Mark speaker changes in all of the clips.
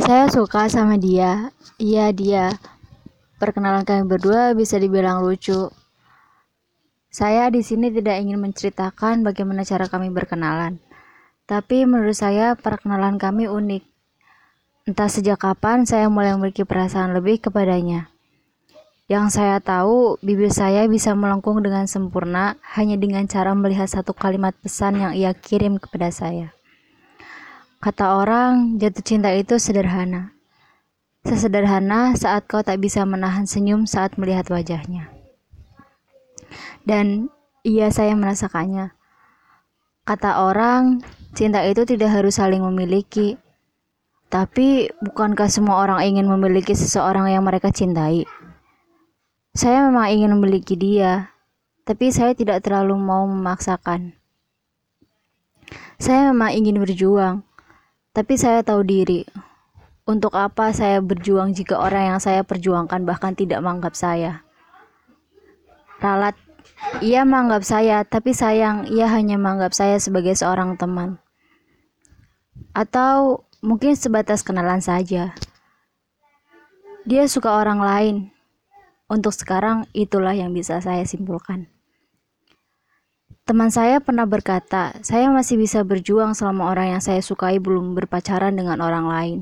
Speaker 1: Saya suka sama dia. Iya, dia. Perkenalan kami berdua bisa dibilang lucu. Saya di sini tidak ingin menceritakan bagaimana cara kami berkenalan. Tapi menurut saya perkenalan kami unik. Entah sejak kapan saya mulai memiliki perasaan lebih kepadanya. Yang saya tahu, bibir saya bisa melengkung dengan sempurna hanya dengan cara melihat satu kalimat pesan yang ia kirim kepada saya. Kata orang, jatuh cinta itu sederhana. Sesederhana saat kau tak bisa menahan senyum saat melihat wajahnya. Dan iya saya merasakannya. Kata orang, cinta itu tidak harus saling memiliki. Tapi bukankah semua orang ingin memiliki seseorang yang mereka cintai? Saya memang ingin memiliki dia, tapi saya tidak terlalu mau memaksakan. Saya memang ingin berjuang, tapi saya tahu diri. Untuk apa saya berjuang jika orang yang saya perjuangkan bahkan tidak menganggap saya? Ralat, ia menganggap saya, tapi sayang, ia hanya menganggap saya sebagai seorang teman. Atau mungkin sebatas kenalan saja. Dia suka orang lain, untuk sekarang, itulah yang bisa saya simpulkan. Teman saya pernah berkata, "Saya masih bisa berjuang selama orang yang saya sukai belum berpacaran dengan orang lain."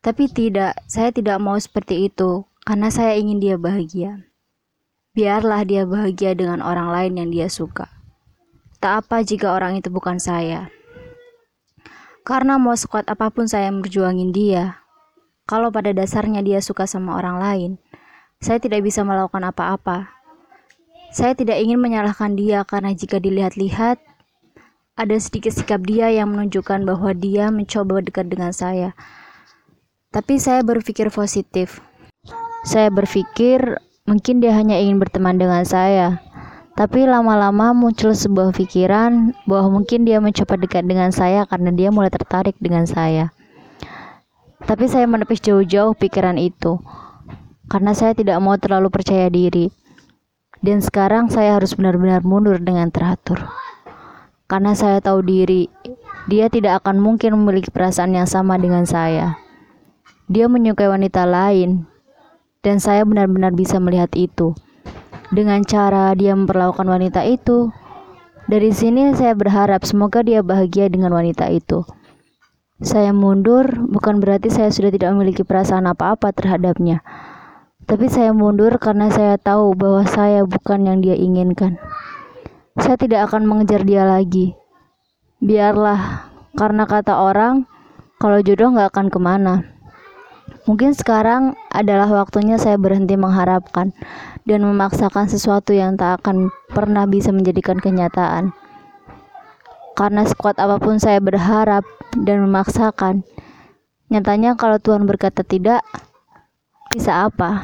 Speaker 1: Tapi tidak, saya tidak mau seperti itu karena saya ingin dia bahagia. Biarlah dia bahagia dengan orang lain yang dia suka. Tak apa jika orang itu bukan saya. Karena mau sekuat apa pun saya berjuangin dia, kalau pada dasarnya dia suka sama orang lain, saya tidak bisa melakukan apa-apa. Saya tidak ingin menyalahkan dia karena jika dilihat-lihat, ada sedikit sikap dia yang menunjukkan bahwa dia mencoba dekat dengan saya. Tapi saya berpikir positif. Saya berpikir mungkin dia hanya ingin berteman dengan saya. Tapi lama-lama muncul sebuah pikiran bahwa mungkin dia mencoba dekat dengan saya karena dia mulai tertarik dengan saya. Tapi saya menepis jauh-jauh pikiran itu karena saya tidak mau terlalu percaya diri. Dan sekarang saya harus benar-benar mundur dengan teratur. Karena saya tahu diri, dia tidak akan mungkin memiliki perasaan yang sama dengan saya. Dia menyukai wanita lain, dan saya benar-benar bisa melihat itu. Dengan cara dia memperlakukan wanita itu, dari sini saya berharap semoga dia bahagia dengan wanita itu. Saya mundur bukan berarti saya sudah tidak memiliki perasaan apa-apa terhadapnya. Tapi saya mundur karena saya tahu bahwa saya bukan yang dia inginkan. Saya tidak akan mengejar dia lagi. Biarlah, karena kata orang, kalau jodoh nggak akan ke mana. Mungkin sekarang adalah waktunya saya berhenti mengharapkan dan memaksakan sesuatu yang tak akan pernah bisa menjadikan kenyataan. Karena sekuat apa pun saya berharap dan memaksakan, nyatanya kalau Tuhan berkata tidak, bisa apa?